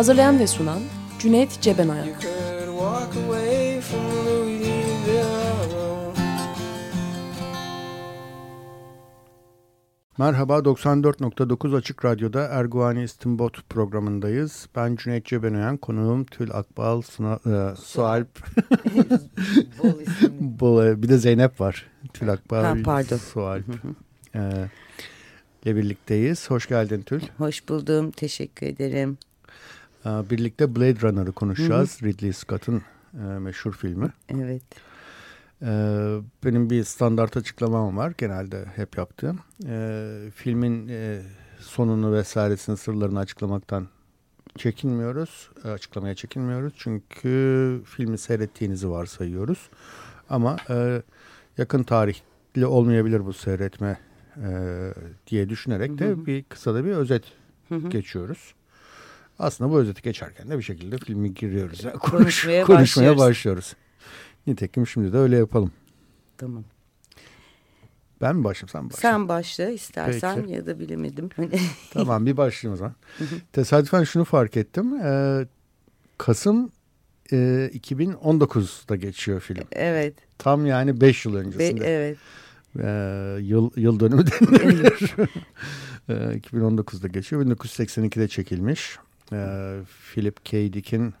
Hazırlayan ve sunan Cüneyt Cebenayak. Merhaba 94.9 Açık Radyo'da Erguvani İstinbot programındayız. Ben Cüneyt Cebenoyan, konuğum Tül Akbal, Suna, e, Sualp. Bol bir de Zeynep var. Tül Akbal, ha, pardon. Sualp. e, ile birlikteyiz. Hoş geldin Tül. Hoş buldum. Teşekkür ederim. Birlikte Blade Runner'ı konuşacağız. Hı hı. Ridley Scott'ın e, meşhur filmi. Evet. Ee, benim bir standart açıklamam var genelde hep yaptığım. Ee, filmin e, sonunu vesairesini sırlarını açıklamaktan çekinmiyoruz. Açıklamaya çekinmiyoruz. Çünkü filmi seyrettiğinizi varsayıyoruz. Ama e, yakın tarihli olmayabilir bu seyretme diye düşünerek de hı hı. bir kısa da bir özet hı hı. geçiyoruz. Aslında bu özeti geçerken de bir şekilde filmi giriyoruz. Yani konuşmaya, konuşmaya başlıyoruz. Nitekim şimdi de öyle yapalım. Tamam. Ben mi başlayayım sen başla. Sen başla istersen Peki. ya da bilemedim. tamam bir başlayayım o zaman. Tesadüfen şunu fark ettim. Ee, Kasım e, 2019'da geçiyor film. Evet. Tam yani 5 yıl öncesinde. Be, evet. Ee, yıl, yıl dönümü denilir. ee, 2019'da geçiyor. 1982'de çekilmiş e, Philip K. Dick'in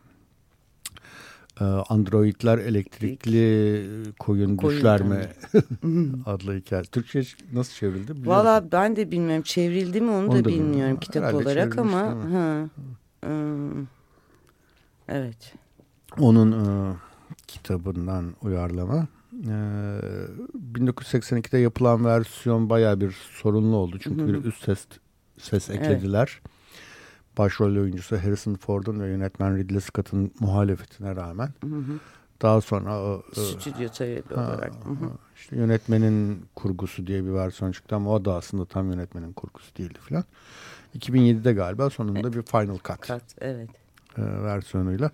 e, Androidler elektrikli koyun, koyun düşler mi adlı hikaye. Türkçe nasıl çevrildi? Valla ben de bilmiyorum. Çevrildi mi onu, onu da, da bilmiyorum, bilmiyorum kitap Herhalde olarak ama. Ha. Hmm. Evet. Onun e, kitabından uyarlama. E, 1982'de yapılan versiyon baya bir sorunlu oldu. Çünkü bir üst ses, ses eklediler. Evet başrol oyuncusu Harrison Ford'un ve yönetmen Ridley Scott'ın muhalefetine rağmen hı hı. daha sonra e, stüdyo talebi olarak hı hı. işte yönetmenin kurgusu diye bir versiyon çıktı ama o da aslında tam yönetmenin kurgusu değildi filan. 2007'de galiba sonunda e, bir Final Cut, cut evet. e, versiyonuyla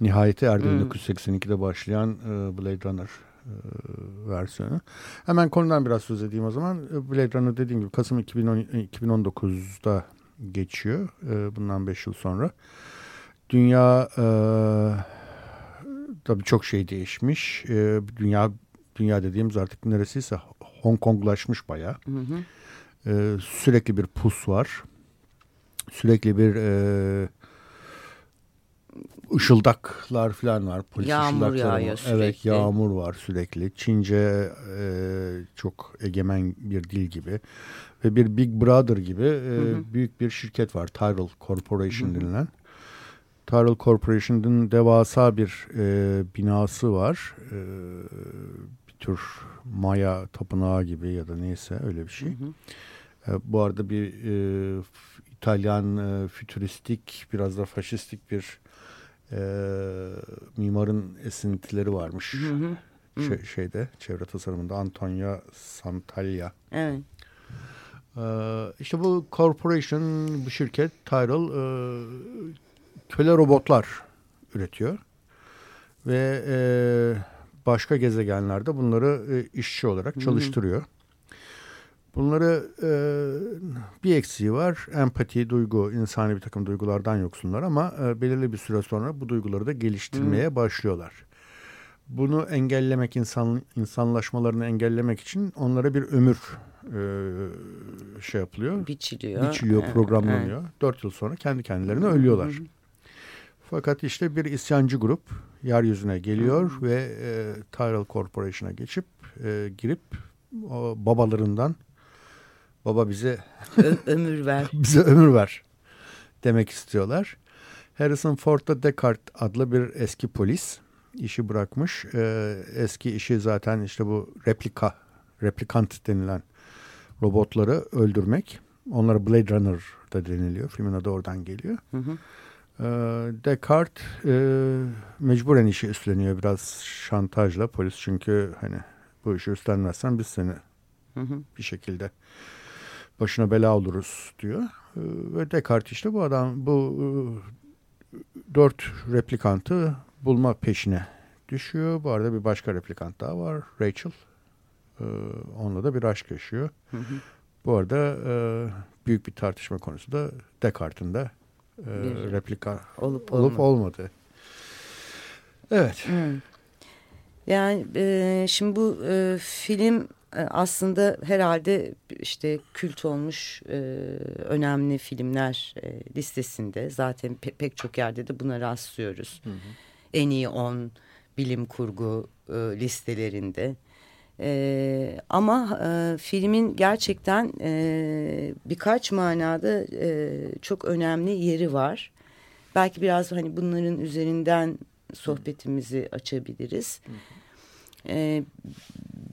nihayeti erdi hmm. 1982'de başlayan e, Blade Runner e, versiyonu. Hemen konudan biraz söz edeyim o zaman. E, Blade Runner dediğim gibi Kasım 2010, 2019'da geçiyor e, bundan 5 yıl sonra. Dünya e, tabii çok şey değişmiş. E, dünya dünya dediğimiz artık neresiyse Hong Konglaşmış bayağı. Hı hı. E, sürekli bir pus var. Sürekli bir e, ışıldaklar falan var. Polis yağmur yağıyor sürekli. Evet yağmur var sürekli. Çince e, çok egemen bir dil gibi. Ve bir Big Brother gibi e, hı hı. büyük bir şirket var. Tyrell Corporation hı hı. denilen. Tyrell Corporation'ın devasa bir e, binası var. E, bir tür Maya tapınağı gibi ya da neyse öyle bir şey. Hı hı. E, bu arada bir e, İtalyan e, fütüristik biraz da faşistik bir e, mimarın esintileri varmış. Hı hı. Şey, şeyde çevre tasarımında Antonio Santaglia. Evet. Ee, işte bu corporation, bu şirket Tyrell e, köle robotlar üretiyor. Ve e, başka gezegenlerde bunları e, işçi olarak çalıştırıyor. Bunları e, bir eksiği var. Empati, duygu, insani bir takım duygulardan yoksunlar ama e, belirli bir süre sonra bu duyguları da geliştirmeye Hı. başlıyorlar. Bunu engellemek, insan insanlaşmalarını engellemek için onlara bir ömür e, şey yapılıyor. Biçiliyor. Biçiliyor, programlanıyor. Dört yıl sonra kendi kendilerine ölüyorlar. Fakat işte bir isyancı grup yeryüzüne geliyor Hı. ve e, Tyrell Corporation'a geçip e, girip o babalarından baba bize ömür ver. bize ömür ver demek istiyorlar. Harrison Ford da Descartes adlı bir eski polis işi bırakmış. Ee, eski işi zaten işte bu replika, replikant denilen robotları öldürmek. onlara Blade Runner da deniliyor. Filmin adı oradan geliyor. Hı hı. E, Descartes e, mecburen işi üstleniyor biraz şantajla polis çünkü hani bu işi üstlenmezsen biz seni hı hı. bir şekilde başına bela oluruz diyor. E, ve Descartes işte bu adam bu e, dört replikantı bulma peşine düşüyor. Bu arada bir başka replikant daha var. Rachel. Ee, onunla da bir aşk yaşıyor. Hı hı. Bu arada e, büyük bir tartışma konusu da Descartes'in de e, replika olup, olup olmadı. Evet. Hı. Yani e, şimdi bu e, film aslında herhalde işte kült olmuş e, önemli filmler e, listesinde zaten pe pek çok yerde de buna rastlıyoruz. Hı hı. En iyi 10 bilim kurgu e, listelerinde. E, ama e, filmin gerçekten e, birkaç manada e, çok önemli yeri var. Belki biraz hani bunların üzerinden sohbetimizi açabiliriz. E,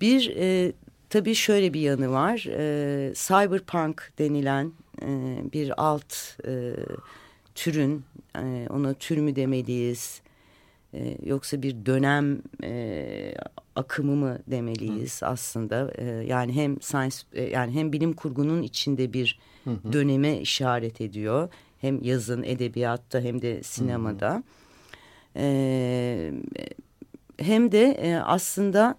bir e, tabii şöyle bir yanı var. E, cyberpunk denilen e, bir alt e, türün, e, ona tür mü demeliyiz, e, yoksa bir dönem e, akımı mı demeliyiz hı. aslında e, yani hem science e, yani hem bilim kurgunun içinde bir hı hı. döneme işaret ediyor hem yazın edebiyatta hem de sinemada e, hem de e, aslında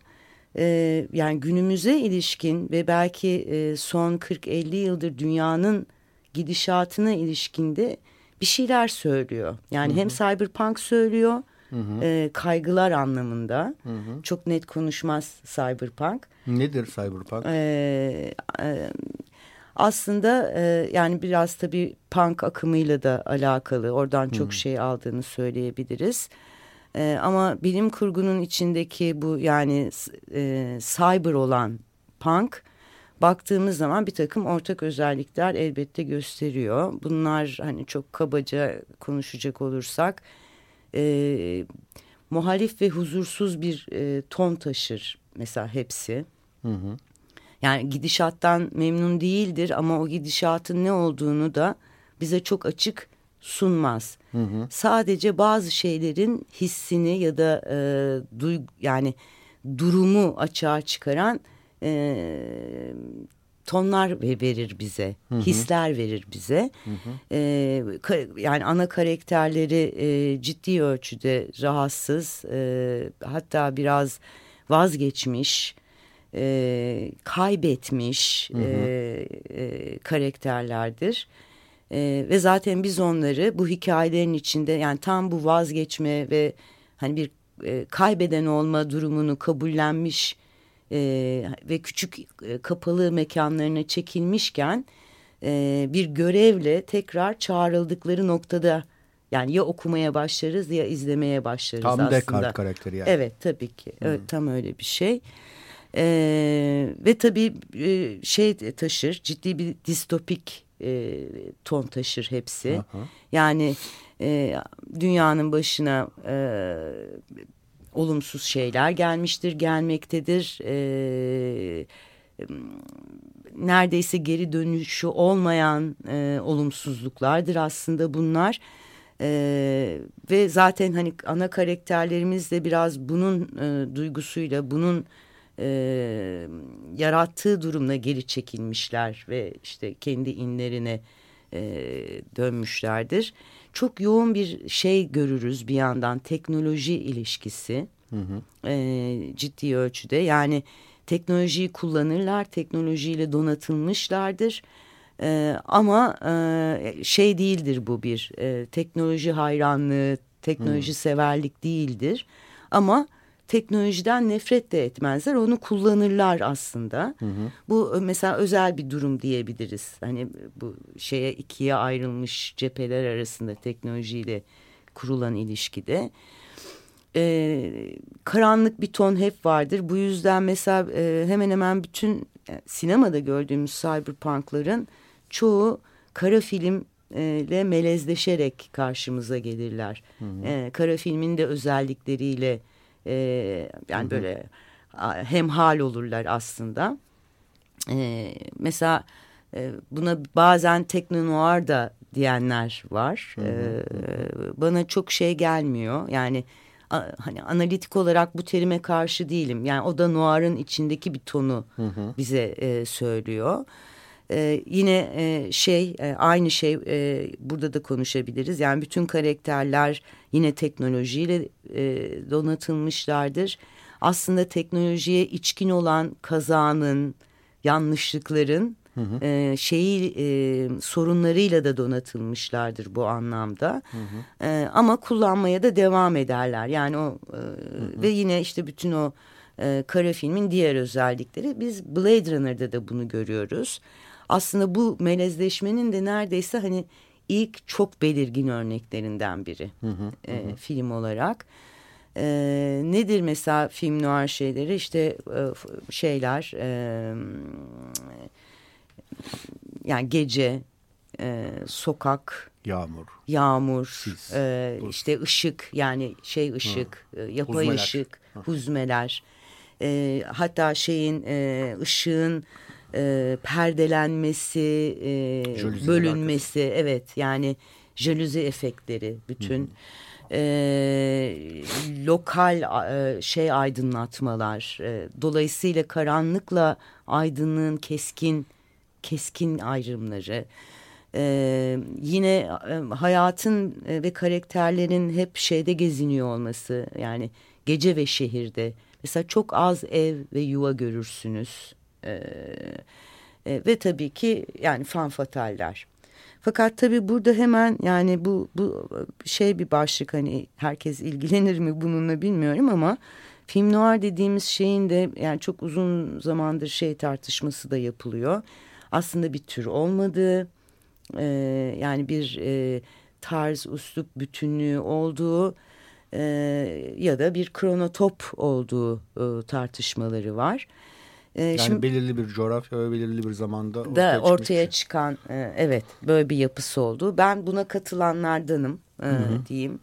e, yani günümüze ilişkin ve belki e, son 40-50 yıldır dünyanın gidişatına ilişkinde bir şeyler söylüyor yani hı hı. hem cyberpunk söylüyor Hı hı. E, kaygılar anlamında. Hı hı. Çok net konuşmaz cyberpunk. Nedir cyberpunk? E, e, aslında e, yani biraz tabii punk akımıyla da alakalı. Oradan çok hı. şey aldığını söyleyebiliriz. E, ama bilim kurgunun içindeki bu yani e, cyber olan punk baktığımız zaman bir takım ortak özellikler elbette gösteriyor. Bunlar hani çok kabaca konuşacak olursak e, muhalif ve huzursuz bir e, ton taşır mesela hepsi. Hı hı. Yani gidişattan memnun değildir ama o gidişatın ne olduğunu da bize çok açık sunmaz. Hı hı. Sadece bazı şeylerin hissini ya da e, duygu yani durumu açığa çıkaran e, tonlar verir bize, hı hı. hisler verir bize. Hı hı. E, yani ana karakterleri e, ciddi ölçüde rahatsız, e, hatta biraz vazgeçmiş, e, kaybetmiş hı hı. E, e, karakterlerdir. E, ve zaten biz onları bu hikayelerin içinde yani tam bu vazgeçme ve hani bir e, kaybeden olma durumunu kabullenmiş e, ve küçük e, kapalı mekanlarına çekilmişken e, bir görevle tekrar çağrıldıkları noktada yani ya okumaya başlarız ya izlemeye başlarız tam aslında. Tam Descartes karakteri yani. Evet tabii ki. Hmm. Evet, tam öyle bir şey. Ee, ve tabii e, şey taşır ciddi bir distopik e, ton taşır hepsi. Aha. Yani e, dünyanın başına e, olumsuz şeyler gelmiştir, gelmektedir. E, neredeyse geri dönüşü olmayan e, olumsuzluklardır aslında bunlar. E, ve zaten hani ana karakterlerimiz de biraz bunun e, duygusuyla, bunun e, yarattığı durumla geri çekilmişler ve işte kendi inlerine e, dönmüşlerdir çok yoğun bir şey görürüz bir yandan teknoloji ilişkisi hı hı. E, ciddi ölçüde yani teknolojiyi kullanırlar teknolojiyle donatılmışlardır e, ama e, şey değildir bu bir e, teknoloji hayranlığı teknoloji hı. severlik değildir ama teknolojiden nefret de etmezler. Onu kullanırlar aslında. Hı hı. Bu mesela özel bir durum diyebiliriz. Hani bu şeye ikiye ayrılmış cepheler arasında teknolojiyle kurulan ilişkide. Ee, karanlık bir ton hep vardır. Bu yüzden mesela e, hemen hemen bütün yani sinemada gördüğümüz cyberpunkların çoğu kara film ile melezleşerek karşımıza gelirler. Hı hı. Ee, kara filmin de özellikleriyle e, yani hı hı. böyle hemhal olurlar aslında. E, mesela e, buna bazen teknonoir da diyenler var. Hı hı. E, bana çok şey gelmiyor. Yani hani analitik olarak bu terime karşı değilim. Yani o da noir'ın içindeki bir tonu hı hı. bize e, söylüyor. Ee, yine e, şey e, aynı şey e, burada da konuşabiliriz. Yani bütün karakterler yine teknolojiyle e, donatılmışlardır. Aslında teknolojiye içkin olan kazanın, yanlışlıkların hı hı. E, şeyi e, sorunlarıyla da donatılmışlardır bu anlamda. Hı hı. E, ama kullanmaya da devam ederler. Yani o e, hı hı. ve yine işte bütün o e, kara filmin diğer özellikleri biz Blade Runner'da da bunu görüyoruz. Aslında bu melezleşmenin de neredeyse hani ilk çok belirgin örneklerinden biri hı hı, e, hı. film olarak. E, nedir mesela film noir şeyleri işte e, şeyler e, yani gece e, sokak yağmur yağmur Sis, e, işte ışık yani şey ışık hı. E, yapay huzmeler. ışık hı. huzmeler e, hatta şeyin e, ışığın e, perdelenmesi e, bölünmesi alakası. evet yani jaluzi efektleri bütün hı. E, lokal e, şey aydınlatmalar e, dolayısıyla karanlıkla aydınlığın keskin keskin ayrımları ee, yine e, hayatın e, ve karakterlerin hep şeyde geziniyor olması yani gece ve şehirde mesela çok az ev ve yuva görürsünüz ee, e, ve tabii ki yani fanfataller. Fakat tabii burada hemen yani bu bu şey bir başlık hani herkes ilgilenir mi bununla bilmiyorum ama film noir dediğimiz şeyin de yani çok uzun zamandır şey tartışması da yapılıyor aslında bir tür olmadığı e, yani bir e, tarz, uslup bütünlüğü olduğu e, ya da bir kronotop olduğu e, tartışmaları var. Yani şimdi, belirli bir coğrafya ve belirli bir zamanda ortaya, da ortaya şey. çıkan e, evet böyle bir yapısı oldu. Ben buna katılanlardanım e, hı hı. diyeyim.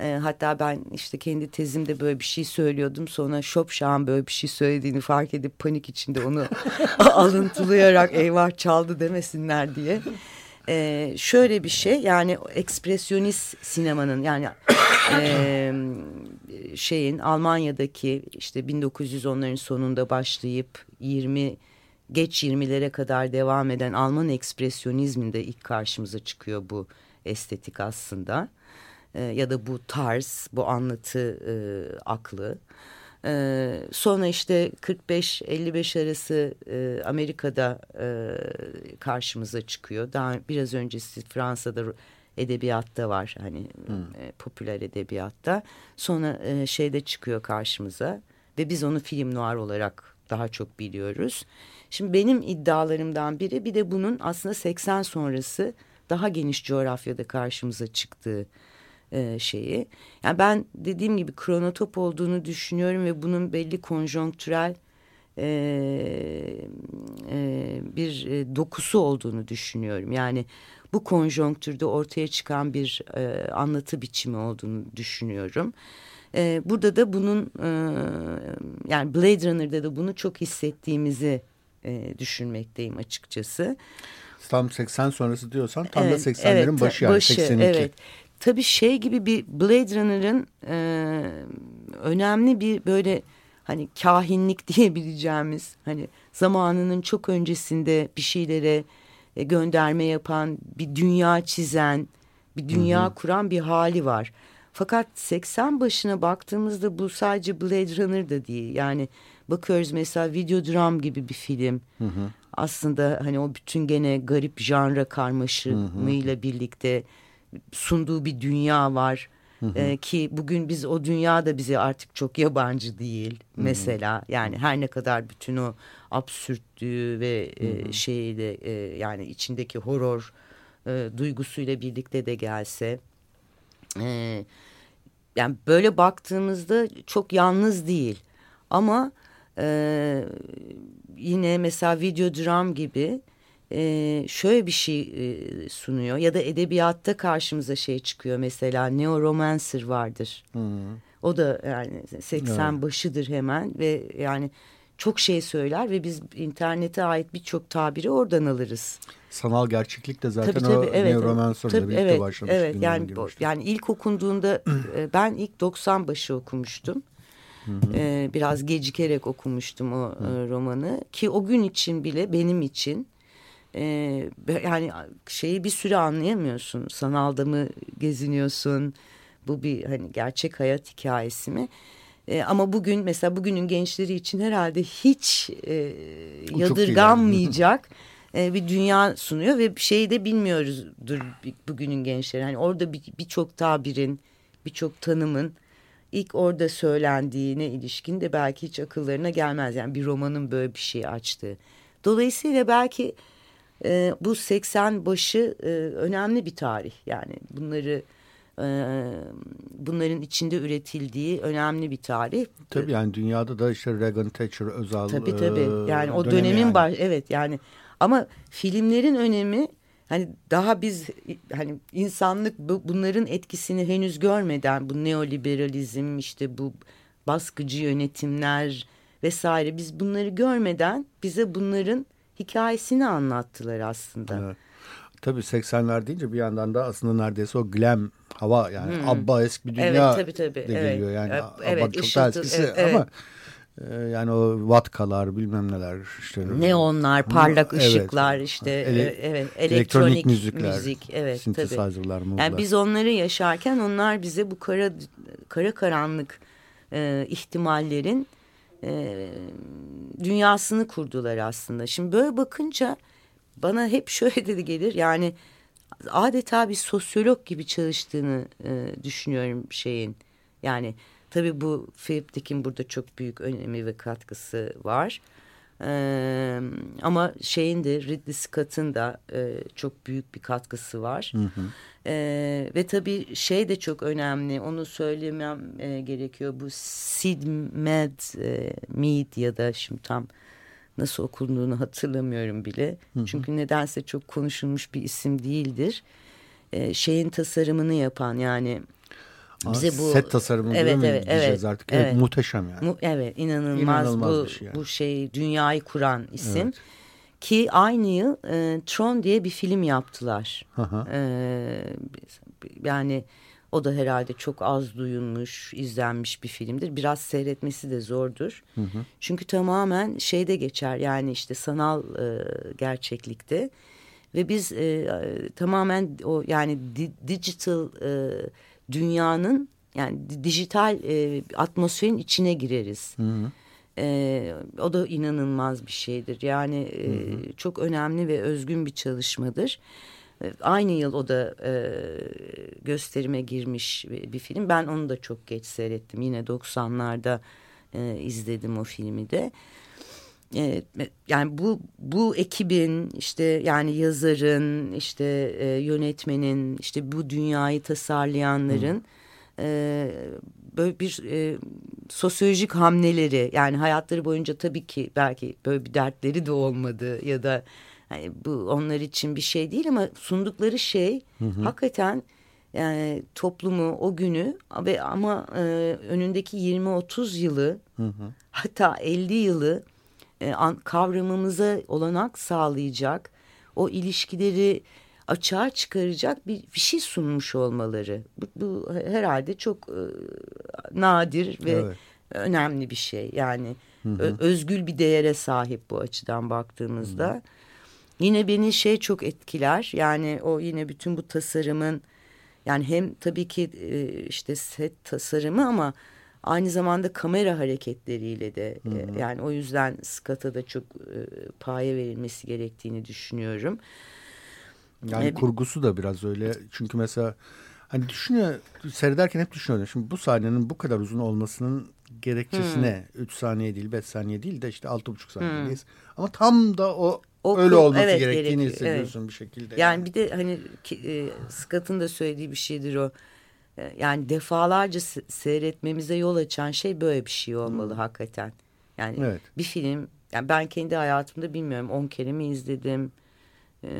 E, hatta ben işte kendi tezimde böyle bir şey söylüyordum. Sonra Şopşah'ın böyle bir şey söylediğini fark edip panik içinde onu alıntılayarak eyvah çaldı demesinler diye. E, şöyle bir şey yani ekspresyonist sinemanın yani e, şeyin Almanya'daki işte 1910'ların sonunda başlayıp 20 geç 20'lere kadar devam eden Alman ekspresyonizminde ilk karşımıza çıkıyor bu estetik aslında e, ya da bu tarz, bu anlatı e, aklı. E, sonra işte 45-55 arası e, Amerika'da e, karşımıza çıkıyor. Daha biraz öncesi Fransa'da edebiyatta var hani hmm. e, popüler edebiyatta. Sonra e, şeyde çıkıyor karşımıza ve biz onu film noir olarak daha çok biliyoruz. Şimdi benim iddialarımdan biri bir de bunun aslında 80 sonrası daha geniş coğrafyada karşımıza çıktığı e, şeyi. Yani ben dediğim gibi kronotop olduğunu düşünüyorum ve bunun belli konjonktürel e, e, bir e, dokusu olduğunu düşünüyorum. Yani bu konjonktürde ortaya çıkan bir e, anlatı biçimi olduğunu düşünüyorum. E, burada da bunun e, yani Blade Runner'da da bunu çok hissettiğimizi e, düşünmekteyim açıkçası. Tam 80 sonrası diyorsan tam evet, da 80'lerin evet, başı yani başı, 82. Evet tabii şey gibi bir Blade Runner'ın e, önemli bir böyle hani kahinlik diyebileceğimiz hani zamanının çok öncesinde bir şeylere e, gönderme yapan bir dünya çizen bir dünya hı hı. kuran bir hali var. Fakat 80 başına baktığımızda bu sadece Blade Runner da değil. Yani bakıyoruz mesela Videodram gibi bir film. Hı hı. Aslında hani o bütün gene garip janra karmaşımıyla birlikte sunduğu bir dünya var. Ee, ki bugün biz o dünya da bize artık çok yabancı değil mesela. Yani her ne kadar bütün o absürtlüğü ve. E, şeyle e, yani içindeki horror e, duygusuyla birlikte de gelse e, yani böyle baktığımızda çok yalnız değil. Ama e, yine mesela video dram gibi e, şöyle bir şey e, sunuyor ya da edebiyatta karşımıza şey çıkıyor mesela Neo-Romancer vardır. Hmm. O da yani 80 evet. başıdır hemen ve yani çok şey söyler ve biz internete ait birçok tabiri oradan alırız. Sanal gerçeklik de zaten tabii, tabii, o evet, Neuromancer'da birlikte evet, başlamış. Evet yani, yani ilk okunduğunda ben ilk 90 başı okumuştum. Hı hı. Ee, biraz gecikerek okumuştum o romanı ki o gün için bile benim için e, yani şeyi bir süre anlayamıyorsun sanalda mı geziniyorsun bu bir hani gerçek hayat hikayesi mi e, ama bugün mesela bugünün gençleri için herhalde hiç e, yadırganmayacak e, bir dünya sunuyor ve şeyi de bilmiyoruzdur bugünün gençleri. Hani orada birçok bir tabirin, birçok tanımın ilk orada söylendiğine ilişkin de belki hiç akıllarına gelmez. Yani bir romanın böyle bir şey açtığı. Dolayısıyla belki e, bu 80 başı e, önemli bir tarih. Yani bunları e, bunların içinde üretildiği önemli bir tarih. Tabii yani dünyada da işte Reagan Thatcher özel Tabii tabii. Yani o dönemin yani. baş evet yani ama filmlerin önemi hani daha biz hani insanlık bu, bunların etkisini henüz görmeden bu neoliberalizm işte bu baskıcı yönetimler vesaire biz bunları görmeden bize bunların hikayesini anlattılar aslında. Evet. Tabii 80'ler deyince bir yandan da aslında neredeyse o glam hava yani hmm. Abba eski bir dünya evet, tabii, tabii. de geliyor. Evet. Yani evet, Abba çok daha eskisi evet, ama e, yani o vatkalar bilmem neler işte neonlar, parlak evet, ışıklar işte ele, evet elektronik, elektronik müzikler, müzik evet synthesizer'lar, tabii. Yani biz onları yaşarken onlar bize bu kara kara karanlık e, ihtimallerin e, dünyasını kurdular aslında. Şimdi böyle bakınca bana hep şöyle dedi gelir yani adeta bir sosyolog gibi çalıştığını e, düşünüyorum şeyin. Yani tabii bu Philip Dick'in burada çok büyük önemi ve katkısı var. Ee, ama şeyin de Ridley Scott'ın da e, çok büyük bir katkısı var. Hı hı. Ee, ve tabii şey de çok önemli. Onu söylemem e, gerekiyor. Bu Sid Med, e, Mead ya da şimdi tam nasıl okunduğunu hatırlamıyorum bile. Hı hı. Çünkü nedense çok konuşulmuş bir isim değildir. Ee, şeyin tasarımını yapan yani bize bu set tasarımı evet, mi evet, evet, artık? Evet, evet, muhteşem yani. Mu, evet inanılmaz, inanılmaz bu şey yani. bu şey dünyayı kuran isim. Evet. Ki aynı yıl e, Tron diye bir film yaptılar. E, yani o da herhalde çok az duyulmuş, izlenmiş bir filmdir. Biraz seyretmesi de zordur. Hı hı. Çünkü tamamen şeyde geçer yani işte sanal e, gerçeklikte. Ve biz e, tamamen o yani di, digital e, dünyanın yani dijital e, atmosferin içine gireriz. Hı hı. E, o da inanılmaz bir şeydir. Yani e, hı hı. çok önemli ve özgün bir çalışmadır. E, aynı yıl o da e, gösterime girmiş bir, film. Ben onu da çok geç seyrettim. Yine 90'larda e, izledim o filmi de. E, yani bu bu ekibin işte yani yazarın işte e, yönetmenin işte bu dünyayı tasarlayanların e, böyle bir e, sosyolojik hamleleri yani hayatları boyunca tabii ki belki böyle bir dertleri de olmadı ya da yani bu onlar için bir şey değil ama sundukları şey hı hı. hakikaten yani toplumu o günü ve ama e, önündeki 20-30 yılı hı hı. hatta 50 yılı e, an, kavramamıza olanak sağlayacak o ilişkileri açığa çıkaracak bir, bir şey sunmuş olmaları. Bu, bu herhalde çok e, nadir ve evet. önemli bir şey. Yani hı hı. özgül bir değere sahip bu açıdan baktığımızda. Hı hı. Yine beni şey çok etkiler. Yani o yine bütün bu tasarımın yani hem tabii ki e, işte set tasarımı ama aynı zamanda kamera hareketleriyle de hı hı. yani o yüzden Scott'a da çok e, paye verilmesi gerektiğini düşünüyorum. Yani ee, kurgusu da biraz öyle. Çünkü mesela hani düşünüyor seyrederken hep düşünüyorum. Şimdi bu sahnenin bu kadar uzun olmasının gerekçesi hmm. ne? 3 saniye değil, 5 saniye değil de işte 6,5 saniyedeyiz. Hmm. Ama tam da o o öyle olması evet, gerektiğini gerekiyor. hissediyorsun evet. bir şekilde. Yani, yani bir de hani e, Scott'ın da söylediği bir şeydir o. E, yani defalarca seyretmemize yol açan şey böyle bir şey olmalı hmm. hakikaten. Yani evet. bir film yani ben kendi hayatımda bilmiyorum 10 kere mi izledim e,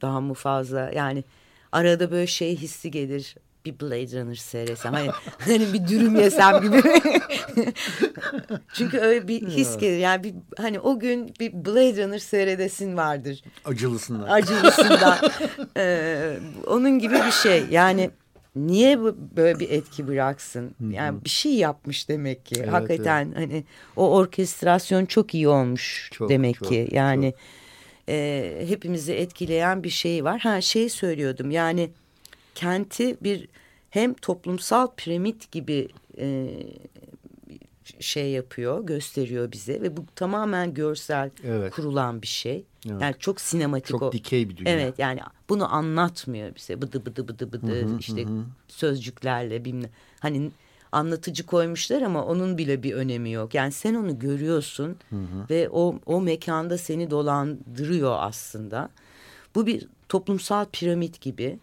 daha mı fazla yani arada böyle şey hissi gelir bir Blade Runner seyretsem. Hani, hani bir dürüm yesem gibi. Çünkü öyle bir his gelir. Yani bir, hani o gün bir Blade Runner seyredesin vardır. Acılısından. Acılısından. ee, onun gibi bir şey. Yani niye böyle bir etki bıraksın? Yani bir şey yapmış demek ki. Evet, Hakikaten evet. hani o orkestrasyon çok iyi olmuş çok, demek çok, ki. Yani çok. E, hepimizi etkileyen bir şey var. Ha şey söylüyordum. Yani kenti bir hem toplumsal piramit gibi e, şey yapıyor, gösteriyor bize ve bu tamamen görsel evet. kurulan bir şey. Evet. Yani çok sinematik çok o. Çok dikey bir dünya. Evet yani bunu anlatmıyor bize. Bıdı bıdı bıdı bıdı hı hı, işte hı. sözcüklerle bilmem. Hani anlatıcı koymuşlar ama onun bile bir önemi yok. Yani sen onu görüyorsun hı hı. ve o o mekanda seni dolandırıyor aslında. Bu bir toplumsal piramit gibi.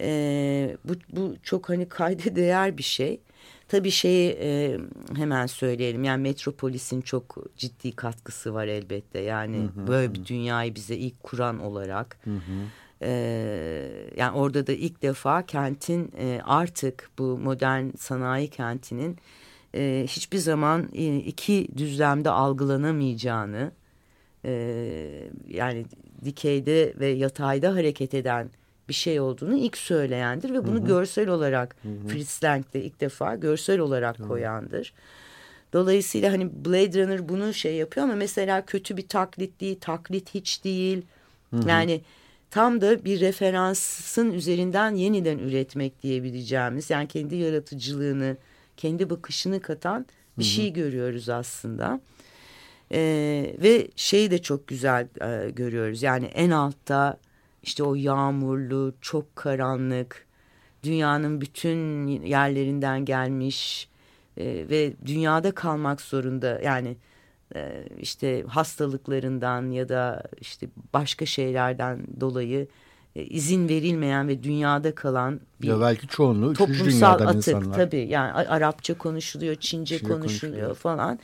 Ee, bu, bu çok hani kayda değer bir şey. Tabii şeyi e, hemen söyleyelim yani Metropolis'in çok ciddi katkısı var elbette. Yani hı hı, böyle bir dünyayı bize ilk kuran olarak. Hı hı. E, yani orada da ilk defa kentin e, artık bu modern sanayi kentinin e, hiçbir zaman e, iki düzlemde algılanamayacağını e, yani dikeyde ve yatayda hareket eden bir şey olduğunu ilk söyleyendir ve bunu hı hı. görsel olarak hı hı. Fritz Lang de ilk defa görsel olarak hı. koyandır. Dolayısıyla hani Blade Runner bunu şey yapıyor ama mesela kötü bir taklit değil, taklit hiç değil. Hı hı. Yani tam da bir referansın üzerinden yeniden üretmek diyebileceğimiz yani kendi yaratıcılığını, kendi bakışını katan bir hı hı. şey görüyoruz aslında. Ee, ve şeyi de çok güzel e, görüyoruz yani en altta işte o yağmurlu, çok karanlık, dünyanın bütün yerlerinden gelmiş e, ve dünyada kalmak zorunda yani e, işte hastalıklarından ya da işte başka şeylerden dolayı e, izin verilmeyen ve dünyada kalan bir ya belki çoğunluğu toplumsal atık insanlar. tabii yani Arapça konuşuluyor, Çince, Çince konuşuluyor, konuşuluyor falan.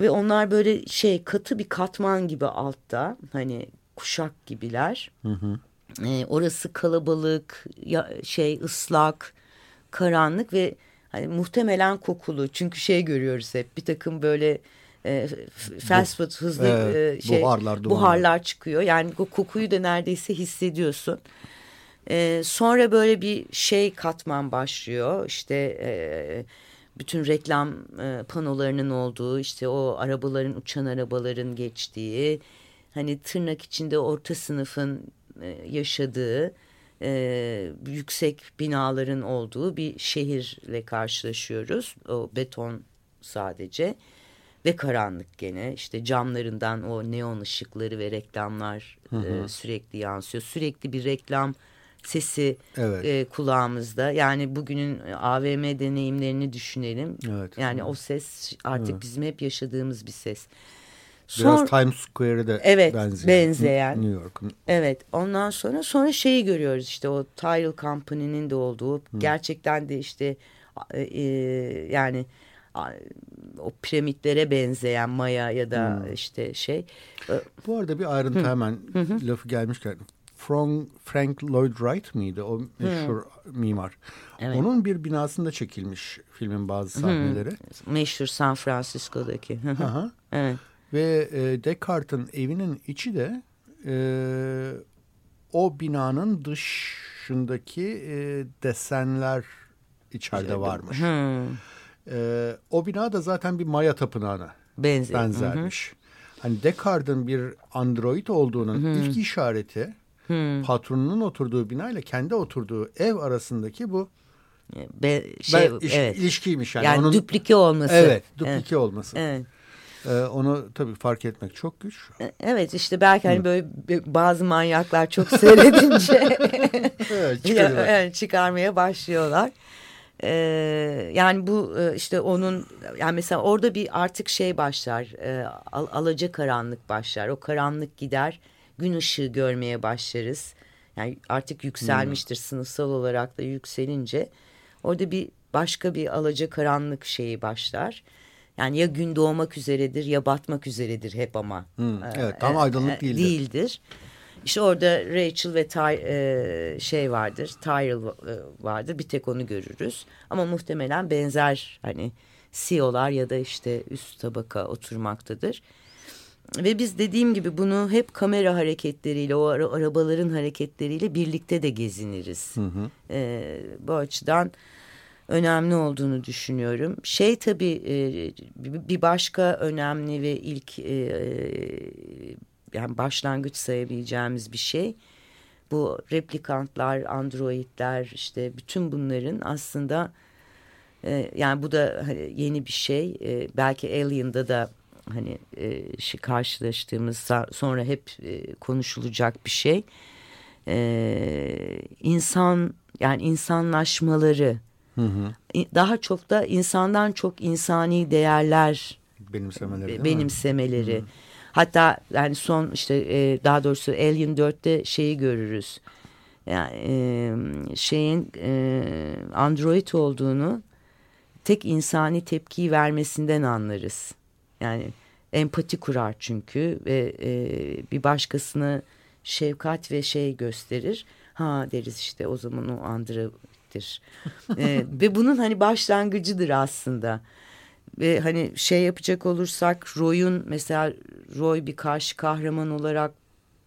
Ve onlar böyle şey katı bir katman gibi altta hani kuşak gibiler. Hı hı. E, orası kalabalık, ya, şey ıslak, karanlık ve hani muhtemelen kokulu. Çünkü şey görüyoruz hep bir takım böyle e, fast food hızlı e, şey buharlar, buharlar çıkıyor. Yani o kokuyu da neredeyse hissediyorsun. E, sonra böyle bir şey katman başlıyor. İşte e, bütün reklam e, panolarının olduğu, işte o arabaların uçan arabaların geçtiği, hani tırnak içinde orta sınıfın e, yaşadığı e, yüksek binaların olduğu bir şehirle karşılaşıyoruz. O beton sadece ve karanlık gene işte camlarından o neon ışıkları ve reklamlar hı hı. E, sürekli yansıyor. Sürekli bir reklam sesi evet. e, kulağımızda. Yani bugünün AVM deneyimlerini düşünelim. Evet. Yani o ses artık evet. bizim hep yaşadığımız bir ses. Biraz Son, Times Square'e de evet, benzeyen. benzeyen. New York'un. Evet. Ondan sonra sonra şeyi görüyoruz işte o Tyrell Company'nin de olduğu Hı. gerçekten de işte e, yani o piramitlere benzeyen Maya ya da hmm. işte şey. Bu arada bir ayrıntı Hı. hemen Hı. lafı gelmişken. Frank, Frank Lloyd Wright miydi o meşhur hmm. mimar? Evet. Onun bir binasında çekilmiş filmin bazı sahneleri. Hmm. Meşhur San Francisco'daki. Aha. evet. Ve e, Descartes'in evinin içi de e, o binanın dışındaki e, desenler içeride varmış. Hmm. E, o bina da zaten bir Maya tapınağına Benzer. benzermiş. Hı hı. Hani Descartes'in bir android olduğunun hı hı. ilk işareti hı. patronunun oturduğu bina ile kendi oturduğu ev arasındaki bu Be, şey, ben, iş, evet. ilişkiymiş yani. Yani Onun, duplike olması. Evet, duplike evet. olması. Evet. Ee, onu tabii fark etmek çok güç. E, evet işte belki hani böyle bazı manyaklar çok seyredince evet, çıkarmaya başlıyorlar. Ee, yani bu e, işte onun yani mesela orada bir artık şey başlar e, al, alaca karanlık başlar o karanlık gider gün ışığı görmeye başlarız yani artık yükselmiştir hmm. sınıfsal olarak da yükselince orada bir başka bir alaca karanlık şeyi başlar yani ya gün doğmak üzeredir ya batmak üzeredir hep ama. Hmm, evet tam aydınlık değildir. değildir. İşte orada Rachel ve Ty, e, şey vardır, Tyrell e, vardır. Bir tek onu görürüz. Ama muhtemelen benzer hani CEO'lar ya da işte üst tabaka oturmaktadır. Ve biz dediğim gibi bunu hep kamera hareketleriyle, o ara, arabaların hareketleriyle birlikte de geziniriz. Hı hı. E, bu açıdan önemli olduğunu düşünüyorum. Şey tabii e, bir başka önemli ve ilk e, yani başlangıç sayabileceğimiz bir şey. Bu replikantlar, androidler işte bütün bunların aslında e, yani bu da hani yeni bir şey. Belki Alien'da da hani e, karşılaştığımız sonra hep konuşulacak bir şey. İnsan yani insanlaşmaları hı hı. daha çok da insandan çok insani değerler benimsemeleri. Benimsemeleri. Hı hı. Hatta yani son işte e, daha doğrusu Alien 4'te şeyi görürüz. Yani e, şeyin e, android olduğunu tek insani tepkiyi vermesinden anlarız. Yani empati kurar çünkü ve e, bir başkasına şefkat ve şey gösterir. Ha deriz işte o zaman o androiddir. e, ve bunun hani başlangıcıdır aslında. Ve hani şey yapacak olursak Roy'un mesela Roy bir karşı kahraman olarak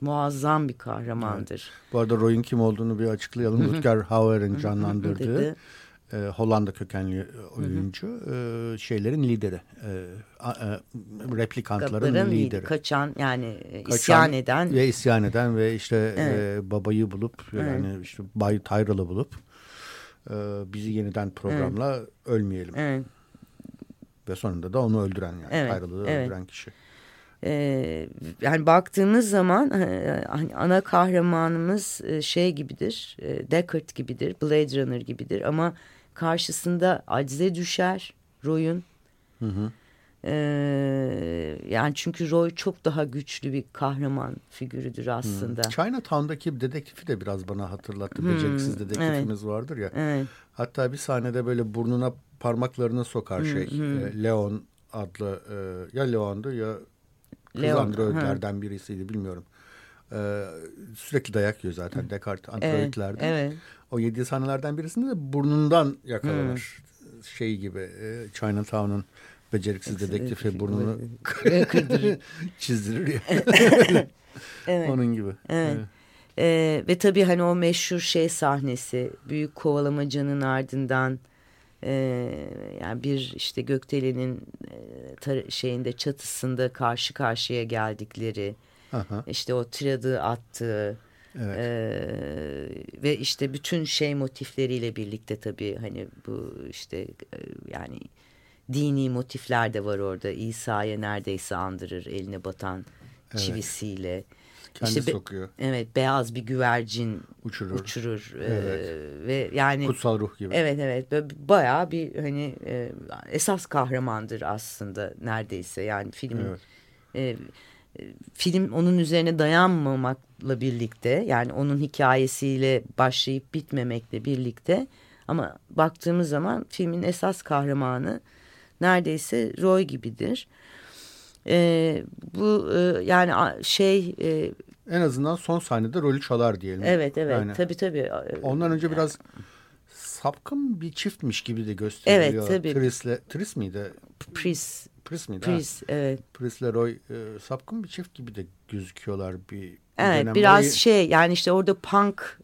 muazzam bir kahramandır. Evet. Bu arada Roy'un kim olduğunu bir açıklayalım. Rutger Hauer'in canlandırdığı e, Hollanda kökenli oyuncu e, şeylerin lideri. E, e, replikantların Kapların lideri. Kaçan yani e, Kaçan isyan eden. Ve isyan eden ve işte evet. e, babayı bulup evet. yani işte Bay Tyrell'ı bulup e, bizi yeniden programla evet. ölmeyelim. Evet. Ve sonunda da onu öldüren yani evet, Tyrell'ı evet. öldüren kişi. Ee, yani baktığımız zaman e, hani ana kahramanımız e, şey gibidir, e, Deckard gibidir, Blade Runner gibidir ama karşısında acize düşer Roy'un. Hı hı. Ee, yani çünkü Roy çok daha güçlü bir kahraman figürüdür aslında. Hmm. Chinatown'daki dedektifi de biraz bana hatırlattı. Hmm. Beceriksiz dedektifimiz evet. vardır ya. Evet. Hatta bir sahnede böyle burnuna parmaklarını sokar hmm. şey. Hmm. E, Leon adlı e, ya Leon'du ya kız Leon. androidlerden birisiydi bilmiyorum. E, sürekli dayak yiyor zaten Descartes androidlerden. Evet, evet. O yediği sahnelerden birisinde de burnundan yakalanır. Hmm. Şey gibi e, Chinatown'un beceriksiz dedektifi burnunu çizdirir ya. evet. Onun gibi. Evet. evet. Ee, ve tabii hani o meşhur şey sahnesi büyük kovalamacanın ardından e, yani bir işte gökdelenin e, şeyinde çatısında karşı karşıya geldikleri Aha. işte o tiradı attığı Evet. Ee, ve işte bütün şey motifleriyle birlikte tabii hani bu işte e, yani dini motifler de var orada. İsa'ya neredeyse andırır eline batan evet. çivisiyle. Kendi işte sokuyor. evet beyaz bir güvercin uçurur. uçurur. Ee, evet. Ee, ve yani kutsal ruh gibi. Evet evet böyle bayağı bir hani e, esas kahramandır aslında neredeyse yani filmin evet. e, film onun üzerine dayanmamakla birlikte yani onun hikayesiyle başlayıp bitmemekle birlikte ama baktığımız zaman filmin esas kahramanı neredeyse Roy gibidir. E, bu e, yani şey e, en azından son sahnede rolü çalar diyelim. Evet evet yani, tabii tabii. Ondan önce biraz sapkın bir çiftmiş gibi de gösteriliyor. Evet tabii. Tris'le, Tris miydi? Pris. Pris miydi? Pris ha? evet. Pris'le Roy e, sapkın bir çift gibi de gözüküyorlar bir Evet biraz Roy... şey yani işte orada punk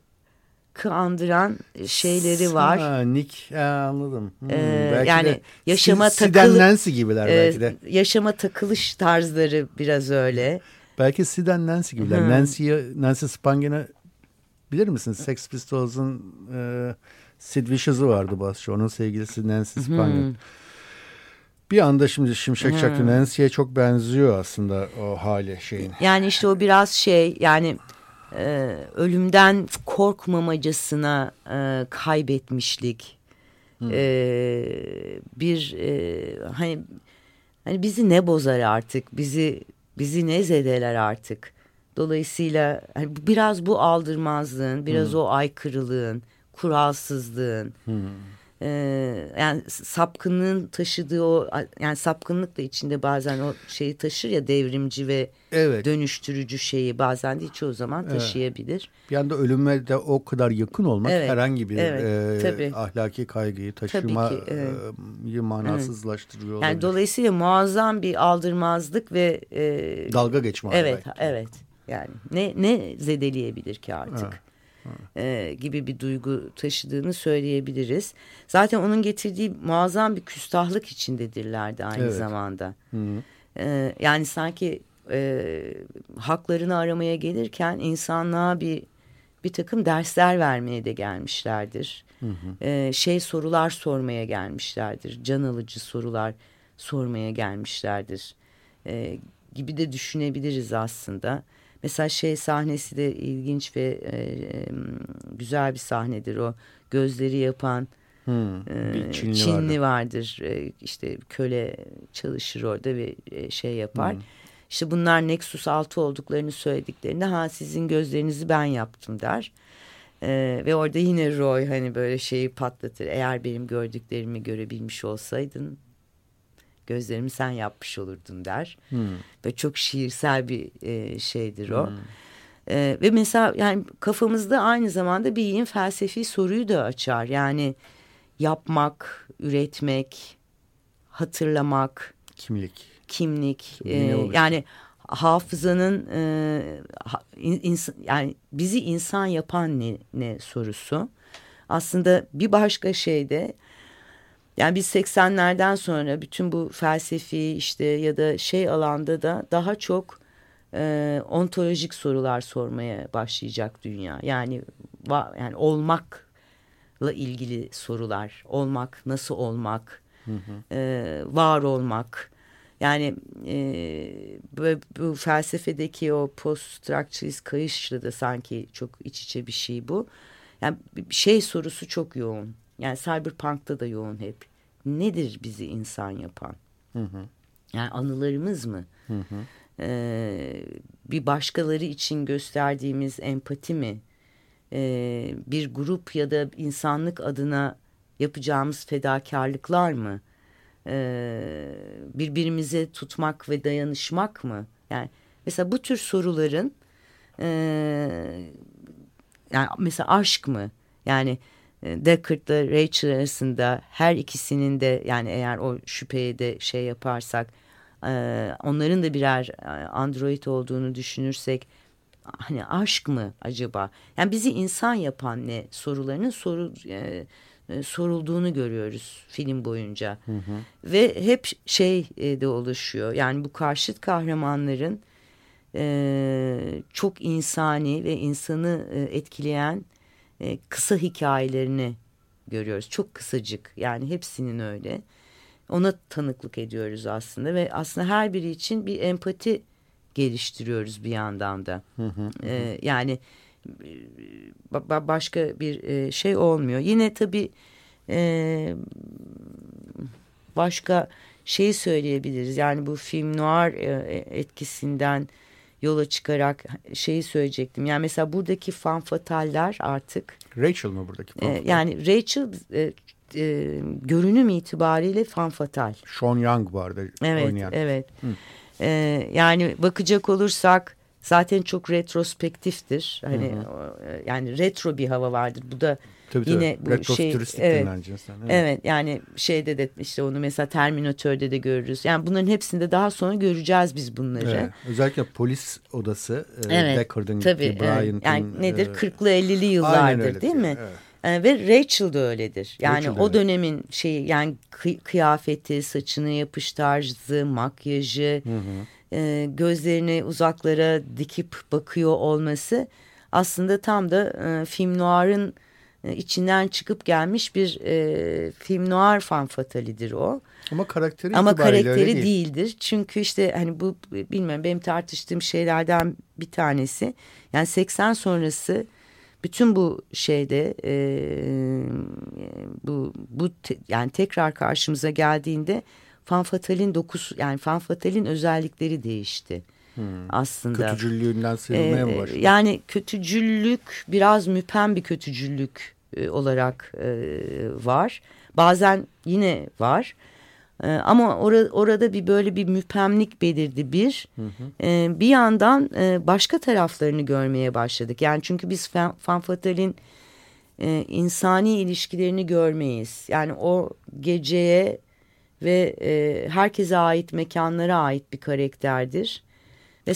andıran şeyleri var. Ha, Nick ha, anladım. Hmm, ee, yani yaşama takılı Nancy gibiler e, belki de. Yaşama takılış tarzları biraz öyle. Belki Sid Nancy gibiler. Hmm. Nancy'ye Nancy Spangen'e bilir misiniz? Sex Pistols'un e, Sid Vicious'u vardı basçı. Onun sevgilisi Nancy Spangen. Hmm. Bir anda şimdi Şimşek Çaktı hmm. Nancy'ye çok benziyor aslında o hali şeyin. Yani işte o biraz şey yani e, ölümden korkmamacasına e, kaybetmişlik. E, bir e, hani hani bizi ne bozar artık bizi bizi ne zedeler artık. Dolayısıyla hani biraz bu aldırmazlığın, biraz hmm. o aykırılığın, kuralsızlığın hmm. Ee, yani sapkınlığın taşıdığı o yani sapkınlık da içinde bazen o şeyi taşır ya devrimci ve evet. dönüştürücü şeyi bazen değil çoğu zaman taşıyabilir. Evet. Bir anda ölüme de o kadar yakın olmak evet. herhangi bir evet, e, ahlaki kaygıyı taşımayı evet. manasızlaştırıyor. Evet. Yani dolayısıyla muazzam bir aldırmazlık ve e, dalga geçme. Evet, belki. evet. Yani ne ne zedeleyebilir ki artık? Evet e, gibi bir duygu taşıdığını söyleyebiliriz. Zaten onun getirdiği muazzam bir küstahlık içindedirlerdi aynı evet. zamanda. Hı -hı. E, yani sanki e, haklarını aramaya gelirken insanlığa bir bir takım dersler vermeye de gelmişlerdir. Hı hı. E, şey sorular sormaya gelmişlerdir. Can alıcı sorular sormaya gelmişlerdir. E, gibi de düşünebiliriz aslında. Mesela şey sahnesi de ilginç ve e, güzel bir sahnedir o. Gözleri yapan hmm, e, Çinli, Çinli vardır. E, işte köle çalışır orada ve e, şey yapar. Hmm. İşte bunlar Nexus 6 olduklarını söylediklerinde ha sizin gözlerinizi ben yaptım der. Ee, ve orada yine Roy hani böyle şeyi patlatır. Eğer benim gördüklerimi görebilmiş olsaydın gözlerimi sen yapmış olurdun der. Hmm. Ve çok şiirsel bir e, şeydir o. Hmm. E, ve mesela yani kafamızda aynı zamanda bir yeni felsefi soruyu da açar. Yani yapmak, üretmek, hatırlamak. Kimlik. Kimlik. E, yani hafızanın e, ins yani bizi insan yapan ne, ne sorusu. Aslında bir başka şey de yani biz 80'lerden sonra bütün bu felsefi işte ya da şey alanda da daha çok e, ontolojik sorular sormaya başlayacak dünya. Yani va, yani olmakla ilgili sorular. Olmak, nasıl olmak, hı hı. E, var olmak. Yani e, bu, bu felsefedeki o post-structuralist kayışla da sanki çok iç içe bir şey bu. Yani şey sorusu çok yoğun. Yani Cyberpunk'ta da yoğun hep. Nedir bizi insan yapan? Hı hı. Yani anılarımız mı? Hı hı. Ee, bir başkaları için gösterdiğimiz empati mi? Ee, bir grup ya da insanlık adına yapacağımız fedakarlıklar mı? Ee, birbirimize tutmak ve dayanışmak mı? Yani mesela bu tür soruların e, yani mesela aşk mı? Yani Deckard'la Rachel arasında her ikisinin de yani eğer o şüpheye de şey yaparsak e, onların da birer e, android olduğunu düşünürsek hani aşk mı acaba? Yani bizi insan yapan ne sorularının soru sorulduğunu görüyoruz film boyunca. Hı hı. Ve hep şey de oluşuyor. Yani bu karşıt kahramanların çok insani ve insanı etkileyen e, kısa hikayelerini görüyoruz. Çok kısacık yani hepsinin öyle. Ona tanıklık ediyoruz aslında ve aslında her biri için bir empati geliştiriyoruz bir yandan da. Hı hı, ee, yani başka bir e, şey olmuyor. Yine tabii e, başka şeyi söyleyebiliriz. Yani bu film noir e, etkisinden yola çıkarak şeyi söyleyecektim. Yani mesela buradaki fanfataller artık. Rachel mı buradaki? E, yani Rachel e, e, görünüm itibariyle fanfatal. Sean Young vardı evet, oynayan. Evet. E, yani bakacak olursak zaten çok retrospektiftir. Hani hı hı. E, yani retro bir hava vardır. Bu da Tabii, Yine tabii. bu şey evet, evet. evet yani şeyde de işte onu mesela Terminator'de de görürüz. Yani bunların hepsinde daha sonra göreceğiz biz bunları. Evet, özellikle polis odası e, evet, Deckard'ın tabii, evet. Yani nedir? E, 40'lı 50'li yıllardır değil mi? Evet. E, ve Rachel da öyledir. Yani Rachel o dönemin şeyi yani kıyafeti, saçını yapış tarzı, makyajı, hı hı. E, gözlerini uzaklara dikip bakıyor olması aslında tam da e, film noir'ın içinden çıkıp gelmiş bir e, film noir fan fatalidir o. Ama karakteri Ama karakteri değil. değildir. Çünkü işte hani bu bilmiyorum benim tartıştığım şeylerden bir tanesi. Yani 80 sonrası bütün bu şeyde e, bu bu te, yani tekrar karşımıza geldiğinde fan fatalin dokusu yani fan fatalin özellikleri değişti. Hmm. Aslında. Kötücüllüğünden sıyrılmaya mı başladı? Yani kötücüllük biraz müpen bir kötücüllük e, olarak e, var. Bazen yine var. E, ama or orada bir böyle bir müphemlik belirdi bir. Hı hı. E, bir yandan e, başka taraflarını görmeye başladık. Yani çünkü biz Fanfatal'in e, insani ilişkilerini görmeyiz. Yani o geceye ve e, herkese ait mekanlara ait bir karakterdir.